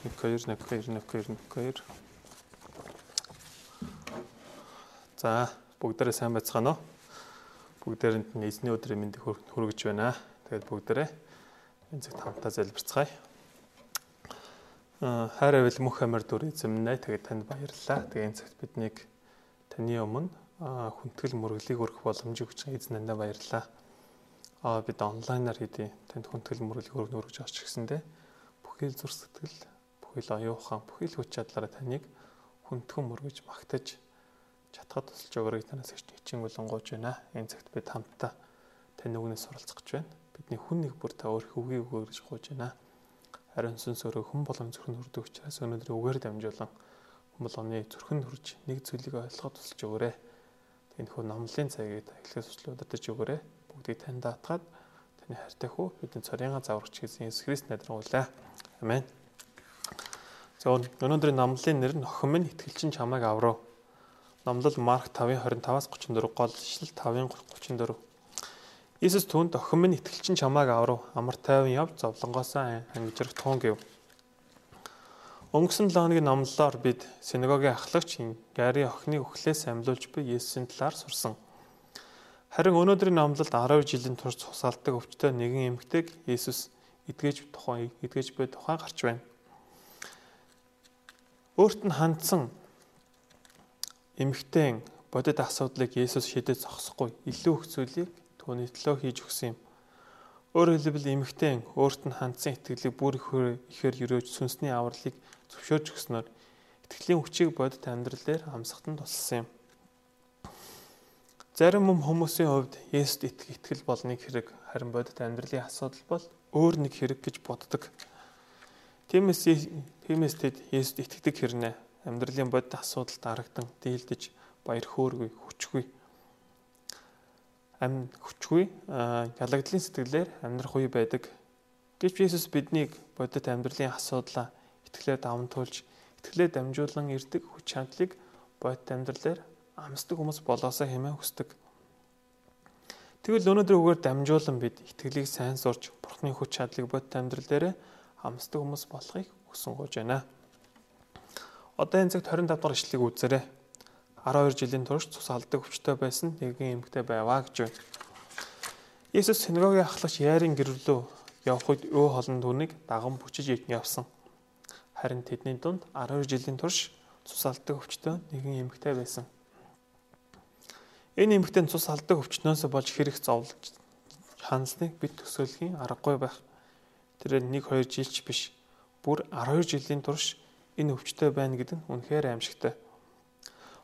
1 2 1 2 1 2 1 2 За бүгдээрээ сайн байцгаана уу? Бүгдээрэнд нь эзний өдрийн мэндийг хүргэж байна. Тэгээд бүгдээрээ энэ цаг хамтаа залбирцгаая. Аа хайр авил мөх амар дүр эзэмнэ. Тэгээд танд баярлалаа. Тэгээд энэ цагт биднийг таны өмнө хүндэтгэл мөрөглийг өргөх боломжийг өгч эзнэндээ баярлалаа. Аа бид онлайнаар хийдий. Танд хүндэтгэл мөрөглийг өргөнө өргөж авч гисэндээ бүхэл зүр сэтгэл, бүхэл оюухан, бүхэл хүч чадлаараа таныг хүндхэн мөргөж магтаж чатгад тусалж өгөрөг танаас их хичээн болонгооч байна. Энэ цагт бид хамтдаа таны үгнээс суралцах гэж байна. Бидний хүн нэг бүр та өөр хөвгийг өгөөж гооч байна. Харин сүнс өөрөө хүн болгон зүрхэн хүрдэг учраас өнөөдөр үгээр дамжуулан хүн болгоны зүрхэн хүрж нэг зүйлийг ойлгоход тусалж өгөөрэй. Энэ хөө номлын цагийг эхлээс өчлөө удирдах өгөөрэй. Бүгдийг тань даатгаад таны хайртай хүү бидний цорынга заврагч гэсэн Иесус Христ найдваргуулаа. Амен. Өнөөдрийн номлын нэр нь охин минь итгэлчин чамайг аврав Номлол Марк 5:25-аас 34 гол ишлэл 5:34. Иесус түүнд охин минь итгэлчин чамааг аврав амар тайван явж зовлонгоосоо ангижрах туун гэв. Өнгөрсөн 7 хоногийн номлолоор бид синагогийн ахлагч Гари охины өхлөөс амьлуулж буй Есүсийн талаар сурсан. Харин өнөөдрийн номлолд 12 жилийн турш цусаалдаг өвчтөе нэгэн эмэгтэйг Есүс эдгэж тухайн эдгэж буй тухай гарч байна. Өөрт нь хандсан эмэгтэй бодит асуудлыг Есүс шийдэж зогсохгүй илүү их зүйлийг түүний төлөө хийж өгсөн юм. Өөрөөр хэлбэл эмэгтэй өөрт нь хандсан итгэлийг бүр ихээр өрөөж сүнсний авралыг зөвшөөрч өгснөөр итгэлийн хүчийг бодит амьдрал дээр амсахтан туссан юм. Зарим хүмүүсийн хувьд Есүст итгэл болныг хэрэг харин бодит амьдралын асуудал бол өөр нэг хэрэг гэж боддог. Тиймээс тиймээс тэд Есүст итгэдэг хэрнээ амьдралын бодит асуудалд харагдан дийлдэж баяр хөөргүй хүчгүй ам хүчгүй ялагдлын сэтгэлээр амьдрах үе байдаг. Гэвч Иесус биднийг бодит амьдралын асуудлаа итгэлээр давамтуулж итгэлээр дамжуулан ирдэг хүч чадлыг бодит амьдралаар амсдаг хүмүүс болоосоо хэмээн хүсдэг. Тэгвэл өнөөдөр үгээр дамжуулан бид итгэлийг сайн сурч Бурхны хүч чадлыг бодит амьдрал дээр амсдаг хүмүүс болохыг хүсэн гож байна. Одоо энэ цагт 25 дахь ишлэгийг үзээрэй. 12 жилийн турш цус алдаг өвчтөй байсан нэгэн эмэгтэй байваа гэж байна. Иесус синагогийн ахлагч Яарын гэр рүү явх үед өө холон түүнийг даган бүчиж явсан. Харин тэдний дунд 12 жилийн турш цус алдаг өвчтөй нэгэн эмэгтэй байсан. Энэ эмэгтэй цус алдаг өвчнөөс болж хэрэг зовлож хансныг бид төсөөлхийн аргагүй байх. Тэр нэг 2 жилч биш. Бүр 12 жилийн турш энэ өвчтөй байна гэдэг нь үнэхээр аимшигтай.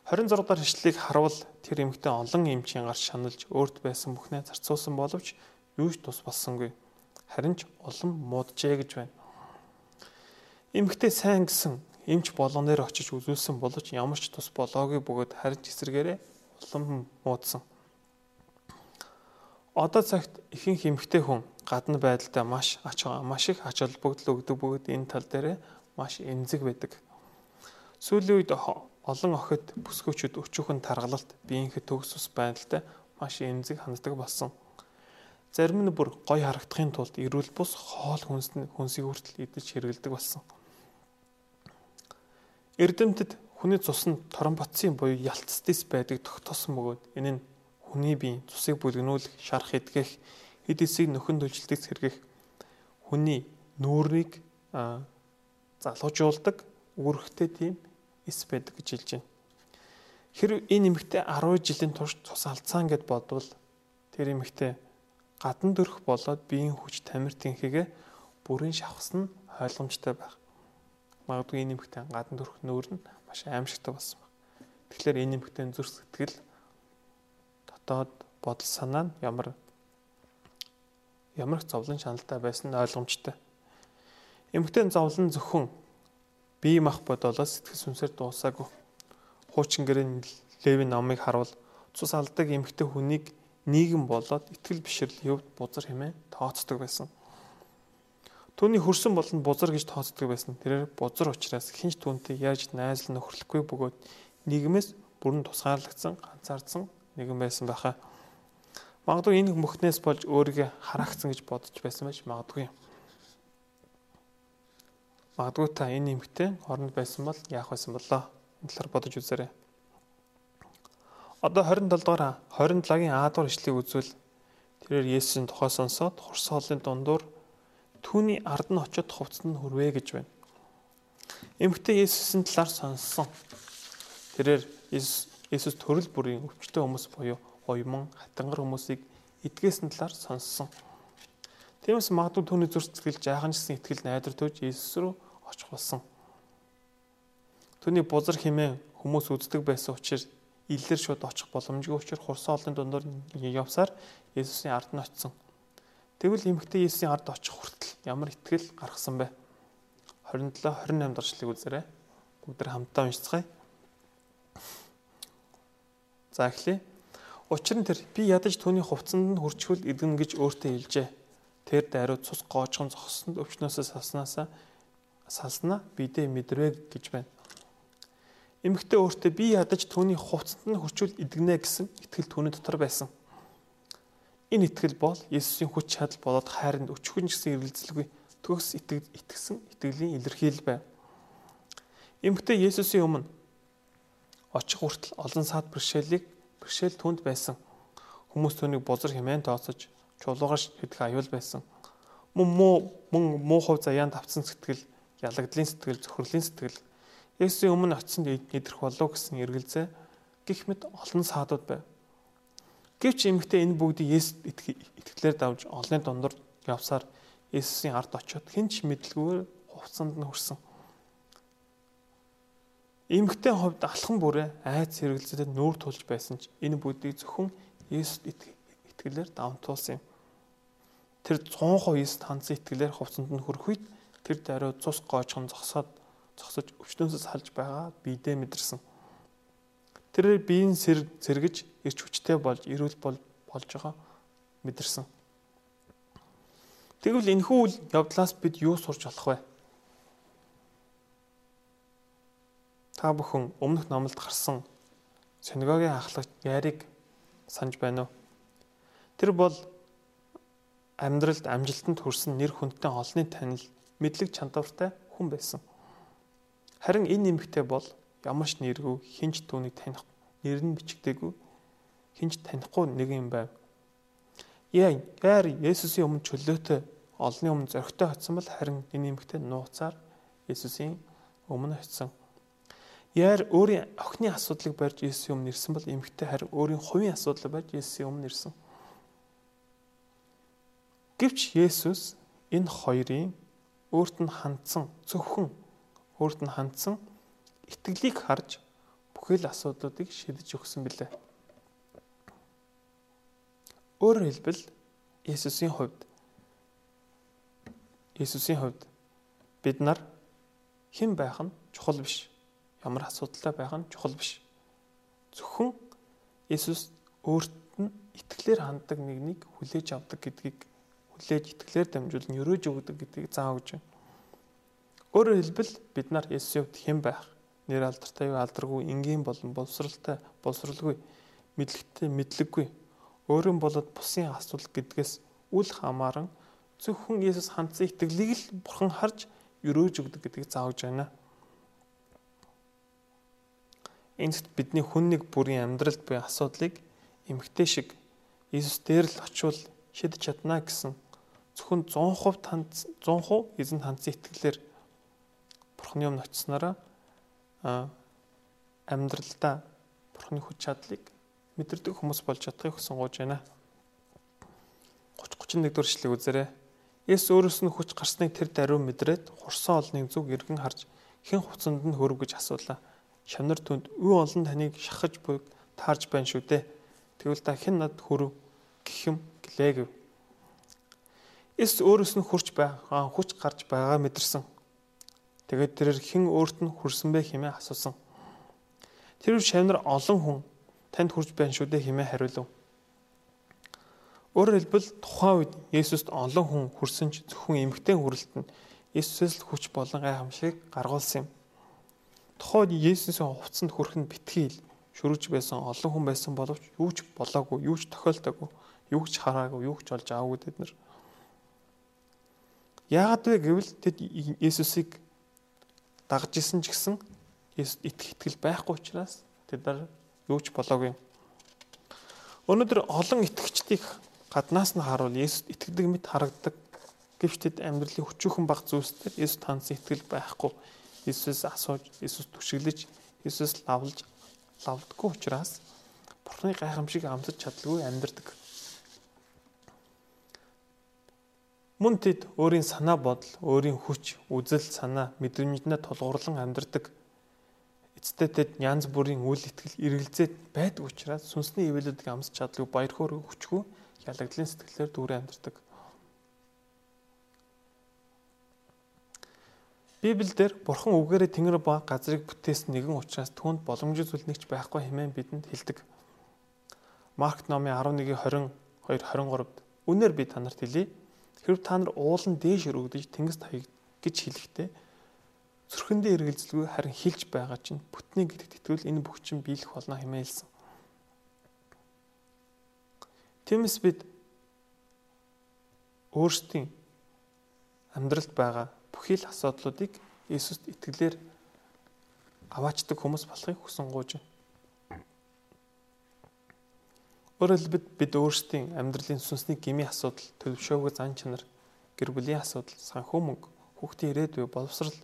26 дахь ишлэлийг харуул тэр эмэгтэй олон эмчийн гарч шаналж өөрт байсан бүхнээ зарцуулсан боловч юу ч тус болсонгүй. Харин ч улам мууджээ гэж байна. Эмэгтэй сайн гэсэн эмч болгоноор очиж үзүүлсэн боловч ямар ч тус болоогүй бөгөөд харин ч эсрэгээрээ улам муудсан. Одоо цагт ихэнх эмэгтэй хүн гадна байдалтай маш ач маш их ач холбогдол өгдөг бөгөөд энэ тал дээр маш эмзэг байдаг. Сүүлийн үед олон охид бүсгүүчүүд өчүүхэн таргалалт, биеийнхэд төгс ус байдалтай маш эмзэг ханддаг болсон. Зарим нь бүр гой харагдахын тулд эрүүл бус хоол хүнсний хүнсийг хүртэл идэж хэрэгэлдэг болсон. Эрдэмтэд хүний цус нь тромботсын буюу ялцдис байдаг тогтоосон бөгөөд энэ нь хүний биеийн цусыг бүлгнүүлэх, шарах эдгэх, хэд эсийг нөхөн төлжилтийг сэргэх, хүний нүүрийг залуужуулдаг үүрэгтэй тийм эс байдаг гэж хэлж байна. Хэрв энэ эмэгтэй 10 жилийн турш цус алдсан гэд бодвол тэр эмэгтэй гадна дөрөх болоод биеийн хүч тамир тэнхээгээ бүрэн шавхсан нь ойлгомжтой байх. Магадгүй энэ эмэгтэй гадна дөрөх нүүр нь маш аимшигтай болсон баг. Тэгэхээр энэ эмэгтэй зүрх сэтгэл дотоод бодол санаа нь ямар ямар их зовлон шаналтай байсан нь ойлгомжтой. Эмэгтэй зовлон зөвхөн бие мах бодолоос сэтгэл сүнсээр дуусаагүй. Хуучин гэрэн Левийн номыг харуул цус алдаг эмэгтэй хүнийг нийгэм болоод итгэл бишрэлийн хувьд бузар хэмээн тооцдог байсан. Түүний хөрсөн болонд бузар гэж тооцдог байсан. Тэрээр бузар учраас хинч түүнтэй яаж найзал нөхөрлөхгүй бөгөөд нийгэмээс бүрэн тусгаарлагдсан, ганцаардсан нэгэн байсан байхаа. Магадгүй энэ мөхнөөс болж өөрийгөө хараагцсан гэж бодож байсан байж магадгүй. Магадгүй та энэ эмгтээ оронд байсан бол яах байсан болоо? Энэ талаар бодож үзээрэй. Одоо 27 дугаар 27-гийн А дугаар ишлэгийг үзвэл тэрээр Есүсийн тухай сонсоод хурс хоолны дундуур түүний ард нь очиод хувцсанд нь хүрвэ гэж байна. Эмгтээ Есүсийн талаар сонссон. Тэрээр Есүс төрөл бүрийн өвчтөе хүмүүс буюу уйман хатангар хүмүүсийг эдгээсэн талаар сонссон. Тиймээс магадгүй түүний зүрх сэтгэл жааханчсан итгэл найдар төвж Есүс рүү очих болсон. Түүний бузар химээ хүмүүс үздэг байсан учраас илэр шууд очих боломжгүй учраас хурсан олонны дундор явсаар Есүсийн ард нь очсон. Тэгвэл эмэгтэй Есүсийн ард очих хүртэл ямар итгэл гаргасан бэ? 27 28 даршлыг үзээрэй. Бүгд хамтдаа уншицгаая. За эхлэе. Учир нь тэр би ядаж түүний хувцсанд нь хурчхүүл идэгнэ гэж өөртөө хэлжээ. Тэр даруй цус гоочхон зогссонд өвчнөөсөө салснаасаа салснаа бидээ мэдрвэ гэж байна. Эмэгтэй өөртөө би ядаж түүний хувцсанд нь хурчхүүл идэгнэ гэсэн итгэл түүний дотор байсан. Энэ итгэл бол Есүсийн хүч чадал болоод хайранд өчгөн гэсэн эргэлзэлгүй төгс итгэсэн итгэлийн илэрхийлэл байв. Эмэгтэй Есүсийн өмнө очих хүртэл олон саад бэрхшээлийг бэрхшээл түнд байсан. Хүмүүс түүнийг бузар хэмээн тооцож чулуугаш хэдэх аюул байсан. Мөн муу мөн муу хувь заяанд авцсан сэтгэл, ялагдлын сэтгэл, зөвхөрлийн сэтгэл Есүсийн өмнө очисон идэрх болов гэсэн эргэлзээ гих мэд олон саадууд байв. Гэвч эмэгтэй энэ бүгдийг Есүс итгэлээр давж олонний дундор явсаар Есүсийн ард очиод хинч мэдлгүйгээр хувцсанд нь хүрсэн. Эмгтэн хувьд алхан бүрээ айц хэрэгэлцэдэд нүүр тулж байсан ч энэ бүдийг зөвхөн Есүст итгэлээр давтуулсан юм. Тэр 100% Есүст хандсан итгэлээр хувцсанд нь хүрэх үед тэр даруй цус гоочхон зогсоод зогсож өвчнөөсөө салж байгаа бидээ мэдэрсэн. Тэр биеийн сэргэж ирч хүчтэй болж ирүүл болж байгаа мэдэрсэн. Тэгвэл энэхүү явдлаас бид юу сурч болох вэ? Та бүхэн өмнөх номлолд гарсан синагогийн ахлагч Яриг санаж байна уу? Тэр бол амьдралд амжилтанд хүрсэн нэр хүндтэй олонний танил мэдлэг чандавартай хүн байсан. Харин энэ нэмэгтэй бол ямар ч нэргүй хинч түүнийг таних нэр нь бичигдээгүй хинч танихгүй нэг юм байв. Яа, яар Есүсийн өмнө чөлөөтэй олонний өмнө зөрөгтэй очсон бол харин энэ нэмэгтэй нууцаар Есүсийн өмнө очсон. Яар өөрийн охины асуудлыг барьж Есүсийн өмнө ирсэн бол эмэгтэй харин өөрийн хувийн асуудлыг барьж Есүсийн өмнө ирсэн. Гэвч Есүс энэ хоёрын өөрт нь хандсан зөвхөн өөрт нь хандсан итгэлийг харж бүхэл асуудлуудыг шийдэж өгсөн билээ. Өөрөөр хэлбэл Есүсийн хувьд Есүсийн хувьд бид нар хэн байх нь чухал биш ямар асуудалтай байх нь чухал биш. Зөвхөн Есүс өөрт нь итгэлээр ханддаг нэгнийг хүлээж авдаг гэдгийг хүлээж итгэлээр дамжуулан өрөөж өгдөг гэдгийг заав гэж байна. Өөрөөр хэлбэл бид нар Есүсийн хувьд хэн байх? Нэр алдартай юу алдаргүй, энгийн болон боловсралтай, боловсралгүй, мэдлэгтэй, мэдлэггүй. Өөрөн болоод бусын асуудал гэдгээс үл хамааран зөвхөн Есүс хандсан итгэлийг л бурхан харж өрөөж өгдөг гэдгийг заавж байна. Энд бидний хүн нэг бүрийн амьдралд буй асуудлыг эмгтэй шиг Иесус дээр л очивол шидэж чадна гэсэн зөвхөн 100% танд 100% эзэн хандсан итгэлээр Бурхны өмнө очиснараа амьдралдаа Бурхны хүч чадлыг мэдэрдэг хүмүүс болж чадахыг хүсэнгууж байна. 30 31 дөрвшлийг үзээрэй. Есүс өөрөөс нь хүч гарсныг тэр даруй мэдрээд хурсан олныг зүг эргэн харж хэн хуцанд нь хөрөв гэж асуулаа шанар түнд үе олон таныг шахаж буйг таарж байна шүү дээ. Тэгвэл та хэн над хөрөв гэх юм гэлээ гэв. Эс өөрөөс нь хурч байгаа, хүч гарч байгаа мэдэрсэн. Тэгээд тэрэр хэн өөрт нь хүрсэн бэ хэмээн асуусан. Тэр шавнар олон хүн танд хүрж байна шүү дээ хэмээн хариулв. Өөрөөр хэлбэл тухайн үед Есүст олон хүн хүрсэн ч зөвхөн эмгтэн хүрэлтэнд Есүсээс л хүч болон гайхамшиг гаргуулсан юм. Тухайн Есүсийн хувцсанд хүрэх нь битгий шүрж байсан олон хүн байсан боловч юу ч болоогүй, юу ч тохиолдоогүй, юу ч хараагүй, юу ч олж аваагүй тэд нар. Яагаад вэ гэвэл тэд Есүсийг дагж исэн ч гэсэн итгэх итгэл байхгүй учраас тэд нар юу ч болоогүй. Өнөөдөр олон итгэгчдийг гаднаас нь харуул Есүст итгэдэг мэт харагдаг. Гэвч тэд амьдралын хүчүүхэн баг зүйлсээр Есүст хандсан итгэл байхгүй. Есүс асууж, Есүс түшиглэж, Есүс лавлж лавдггүй учраас Бурхны гайхамшиг амсаж чадлагүй амьдардаг. Мөн тэд өөрийн санаа бодол, өөрийн хүч, үзэл, санаа, мэдрэмжнээ тулгуурлан амьдардаг. Эцэстээ тэд янз бүрийн үйл итгэл эргэлзээд байдаг учраас сүнсний ивэлүүдийг амсч чадлагүй баяр хөөр хүчгүй ялагдлын сэтгэлээр дүүрэн амьдардаг. Библиэлд Бурхан үгээрээ тэнгэр ба газрыг бүтээсэн нэгэн учраас түүнд боломжит зүйл нэгч байхгүй хэмээн бидэнд хэлдэг. Марк номын 11-20 2-23-д үнээр би танарт хэлье Хэрв та нар уулан дээш өргөдөж тэнгис таяг гэж хэлэхдээ зүрхэндээ эргэлзэлгүй харин хилж байгаа чинь бүтний гэдэгт итгэвэл энэ бүх чинь биелэх болно хэмээлсэн. Тиймээс бид өөрсдийн амьдралд байгаа бүхий л асуудлуудыг Иесуст итгэлээр аваачдаг хүмүүс болохыг хүсэн гуйж байна. Өөрөөр хэлбэл бид өөрсдийн амьдралын сүнсний гмийн асуудал, төлөвшөөгүй зан чанар, гэр бүлийн асуудал, санхүү мөнгө, хүүхдийн ирээдүй, боловсрал,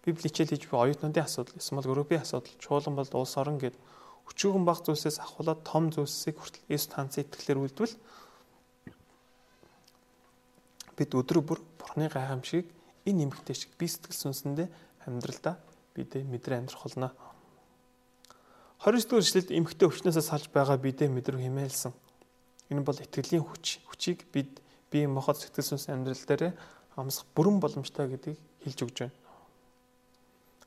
Библи хичээл хийж буй оюутнуудын асуудал, эсвэл группийн асуудал, чуулган бол улс орон гэд өчүүгэн баг зүйлсээс ахуулаад том зүйлсийг хүртэл Есүс танцын итгэлээр үлдвэл бид өдрө бүр Бурхны гайхамшиг энэ эмгтэй шиг би сэтгэл сүнсэндээ амьдралдаа бидээ мэдрэ амьдрах болно. 29 дугаар эшлэлд эмхтэй өвчнөөсөө салж байгаа бидээ мэдрүү хэмээлсэн. Энэ бол итгэлийн хүч. Хүчийг бид бие махбод сэтгэл сүнс амьдрал дээр амсах бүрэн боломжтой гэдгийг хэлж өгч байна.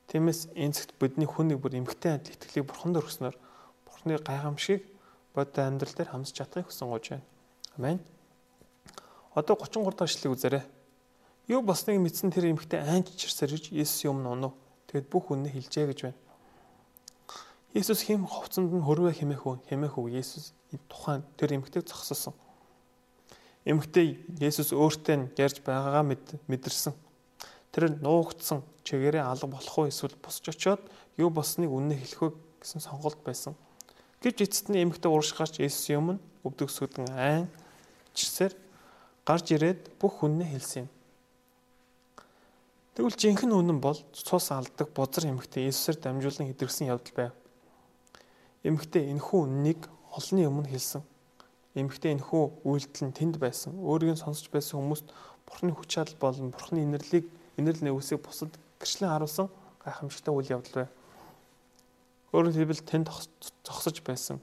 Тиймээс энэ зэгт бидний хүн нэг бүр эмхтэй адил итгэлийг бурханд өргөснөөр бурхны гайхамшиг бодит амьдрал дээр хамсаж чадахыг хүсэн гож байна. Амен. Одоо 33 дахь эшлэгийг үзээрэй. Юу болсныг мэдсэн тэр эмхтэй айнч чирсэр гэж Есүс юм нунав. Тэгэд бүх үнэ хэлжээ гэж байна. Есүс хэм ховцонд нь хөрвөө хэмээх үү? Хэмээх үү? Есүс тухайн тэр эмгтэйг зогсосон. Эмгтэй Есүс өөртөө нь ярьж байгаагаа мэдэрсэн. Тэр нуугдсан чигээрээ алга болох уу эсвэл босч очоод юу болсныг үнэ хэлэх үү гэсэн сонголт байсан. Гэвч эцэст нь эмгтэй урагш гарч Есүс юм нь өвдөгсгдэн айн чирсээр гарч ирээд бүх үнэ хэлсэн юм. Тэгвэл жинхэнэ үнэн бол цус алдаг бузар эмгтэй Есүсээр дамжуулан идэрсэн явдал байв. Эмэгтэй энэхүү үннийг олонний өмнө хэлсэн. Эмэгтэй энэхүү үйлдэл нь тэнд байсан. Өөрийг нь сонсч байсан хүмүүст Бурхны хүч чадал болон Бурхны инэрлийг инэрл нэгүсийг бусад гэрчлэн харуулсан гайхамшигтай үйл явдал байв. Өөрөөр хэлбэл тэнд зогсож байсан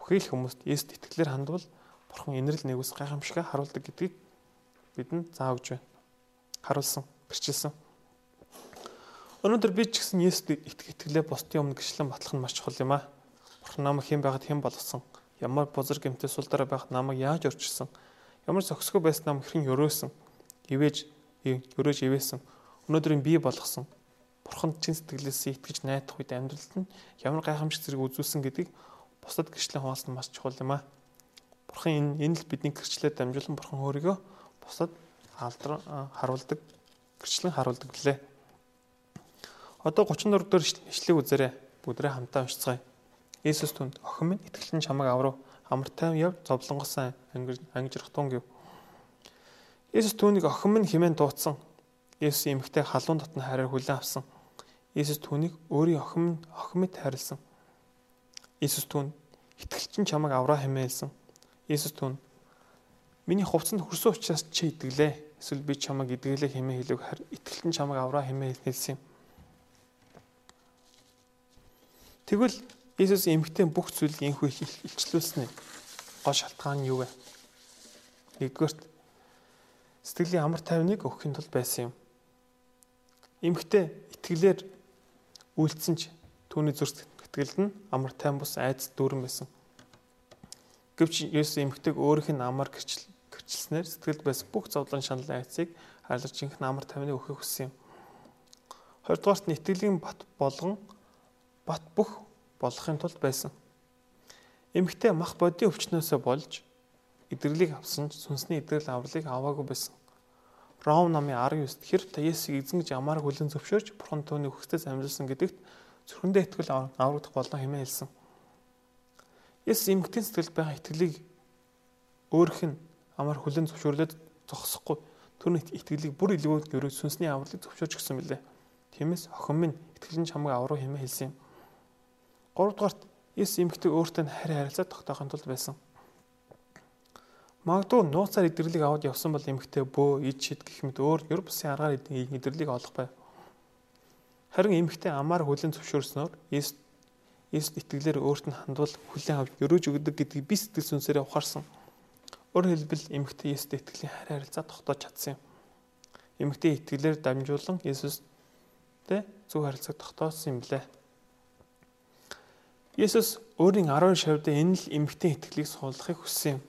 бүхий л хүмүүст Есүст итгэлээр хандвал Бурхан инэрл нэгүс гайхамшигтай харуулдаг гэдгийг бидэнд заавж байна. Харуулсан, гэрчилсэн. Өнөөдөр би ч гэсэн Есүст итгэлээ бусдын өмнө гэрчлэн батлах нь маш чухал юм аа. Бурхан намайг хэн байгаад хэн болгосон? Ямар бузар гэмтээ сул дараа байхад намайг яаж орчилсон? Ямар зохисгүй байсан нам хэрхэн өрөөсөн? Ивэж өрөөж ивээсэн. Өнөөдөр би болгосон. Бурхан чин сэтгэлээсээ итгэж найдах үед амьдралд нь ямар гайхамшиг зэрэг үзүүлсэн гэдгийг бусдад гэрчлэн хуваалцах нь маш чухал юм аа. Бурхан энэ энэ л бидний гэрчлэлээр дамжуулан бурхан өөрийгөө бусдад алдар харуулдаг гэрчлэн харуулдаг гэлээ. Одоо 34 дэх ишлэгийг үзээрэй. Бүгдрээ хамтаа уншицгаая. Иесус түнд охин минь итгэлэн чамайг аврав. Амар тайван яв зовлонгосон ангижрах тун гэв. Иесус түүнийг охин минь хэмээн дуудсан. Иесус эмэгтэй халуун дотны хайраар хүлээн авсан. Иесус түүнийг өөрийн охин минь охин мэт хайрлсан. Иесус түүнд итгэлчин чамайг авраа хэмээлсэн. Иесус түүнд миний хувцсанд хүрсэн учраас чи итгэлээ. Эсвэл би чамайг идгэлээ хэмээн хэлэг харин итгэлчин чамайг авраа хэмээн хэлсэн юм. Тэгвэл Иесус эмгтэн бүх зүйлийг инхүү илчлүүлсэн нь гол шалтгаан нь юу вэ? Нэгдүгээрт сэтгэлийн амар тайвныг өгөхийн тулд байсан юм. Эмгтээ итгэлээр үйлцсэн ч түүний зүрх сэтгэлд нь амар тайван бус айдас дүүрэн байсан. Гэвч Иесус эмгтэйг өөрийнх нь амар гэрчил гэрчилснээр сэтгэлд байсан бүх зовлон шанал айцыг хайлж жинхэнэ амар тайвныг өгөхийг хүссэн юм. Хоёрдугаарт нь итгэлийн бат болгон бат бүх болохын тулд байсан. Эмэгтэй мах бодийн өвчнөөсөө болж идэрлийг авсан ч сүнсний идрэл авралыг аваагүй байсан. Ром намын 19-д хэрв та Есүсийг эзэн гэж амаар хүлэн зөвшөөрч бурхан түүний өгөхтөөс амжилсан гэдэгт зөвхөндөө итгэл аврагдах болно хэмээн хэлсэн. Есүс эмгтэн сэтгэл байгаа итгэлийг өөрөх нь амар хүлэн зөвшөөрлөд зогсохгүй түүний итгэлийг бүр илгүүд гөрөө сүнсний авралыг зөвшөөрч гисэн мөлий. Тиймээс охин минь итгэл нь чамайг авруу хэмээн хэлсэн юм. 3 дугаарт Есүс эмгтэг өөртөө харин харилцаа тогтоохын тулд байсан. Магадгүй нууцаар идэрлийг аваад явсан бол эмэгтэй бөө, ид шид гэх мэт өөр ер бусын аргаар идэрлийг олох байв. Харин эмэгтэй амаар хүлэн зөвшөөрснөөр Есүс Есүс итгэлээр өөрт нь хандвал хүлэн авч өрөөж өгдөг гэдгийг би сэтгэл сүнсээрээ ухаарсан. Өөрөөр хэлбэл эмэгтэй Есүстэй итгэлийн харь харилцаа тогтоож чадсан юм. Эмэгтэй итгэлээр дамжуулан Есүстэй зөв харилцааг тогтоосон юм блэ. Есүс өөрийн 12 шавьд энэ л эмэгтэй итгэлийг суулгахыг хүссэн юм.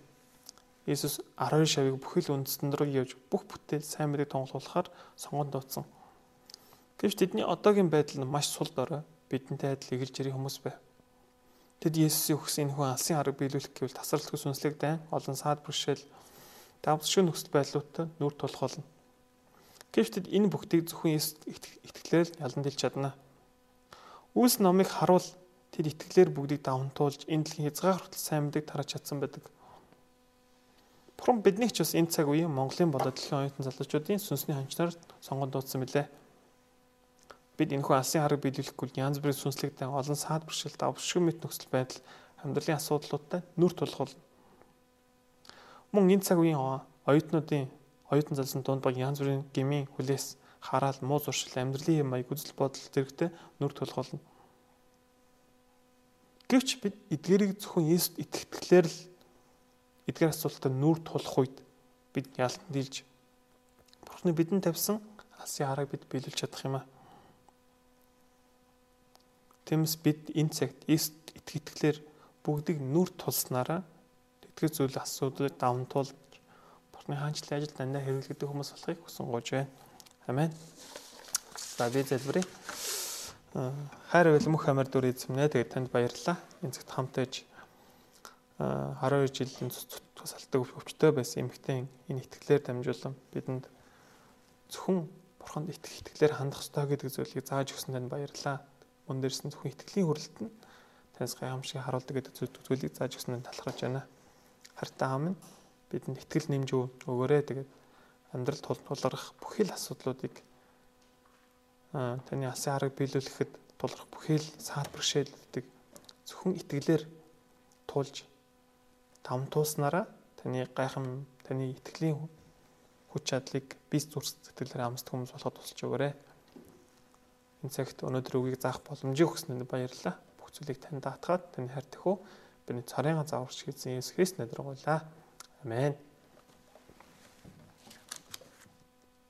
Есүс 12 шавийг бүхэл үндэстэн рүү явж бүх бүтээл сайн мэдээг тунгалуулахаар сонгонд дууцсан. Гэвч тэдний одоогийн байдал нь маш сул дорой бидэнтэй адил эгэлж ирэх хүмүүс байв. Тэд Есүсийн өгсөн энэ хүн алсын арга биелүүлэх гэвэл тасралтгүй сүнслэг дайн олон саад бэршээл давсшгүй нөхцөл байдлуудад нүр тулах болно. Гэвч тэд энэ бүгдийг зөвхөн итгэлээр ялан дэлж чадна. Үүс номыг харуул тэд итгэлээр бүгдийг давантуулж энэ дэлхийн хязгаар хүртэл сайн мэдээг тарааж чадсан байдаг. Бурхан биднийг ч бас энэ цаг үеийн Монголын болоод дэлхийн оюутан залуучуудын сүнсний хончноор сонгонд дуудсан билээ. Бид энэхүү алсын хараг биелүүлэхгүй янз бүрийн сүнслэгтэй олон саад бэршил давшгүй мэт нөхцөл байдал амьдралын асуудлуудтай нүр тулах бол мөн энэ цаг үеийн оюутнуудын оюутан залсын дунд баг янз бүрийн гмийн хүлээс хараал муу зуршил амьдралын юм аяг үзэл бодол зэрэгтэй нүр тулах болно. Гэвч бид эдгэрийг зөвхөн Есүст итгэхлээр л эдгээр асуултад нүүр тулах үед бид ялтан дийлж Бурхны бидэнд тавьсан алсын хараг бид биелүүлж чадах юм аа. Тиймээс бид энэ цагт эст итгэлээр бүгдийг нүр тулснараа тэтгэр зүйл асуудыг даван тул Бурхны хаанчлалын ажил дандаа хэрэглэгдэх хүмүүс болохыг хүсэн гож байна. Амен. За би залбирая. Хайр үлмөх амар дүр эзэмнэ. Тэгээд танд баярлалаа. Энэ цагт хамтаж 12 жилийн тусалдаг өвчтөй байсан эмэгтэй энэ итгэлээр дамжуулан бидэнд зөвхөн бурханд итгэх итгэлээр хандах ёстой гэдэг зүйлийг зааж өгсөнд танд баярлалаа. Мөн дээрс нь зөвхөн итгэлийн хүрэлт нь таньс гайхамшиг харуулдаг гэдэг зүйлийг зааж өгсөнд талархаж байна. Хартай нь бидэнд итгэл нэмж өгөөрэй. Тэгээд амьдрал тул тулгарх бүхэл асуудлуудыг таны асын хараг биелүүлэхэд тулгарх бүхэл саад бэрхшээлүүдийг зөвхөн итгэлээр туулж тамтууснараа таны гайхам таны итгэлийн хүч чадлыг бис зүрх сэтгэлээр амсдаг хүмүүс болоход тусалж өгөөрэй. Энэ цагт өнөөдөр үгийг заах боломжийг өгснөнд баярлалаа. Бүх зүйлийг танд даатгаад таны хайр тэхүү бидний царайгаа зааварч хийсэн Есүс Христ нэрээр гуйлаа. Амен.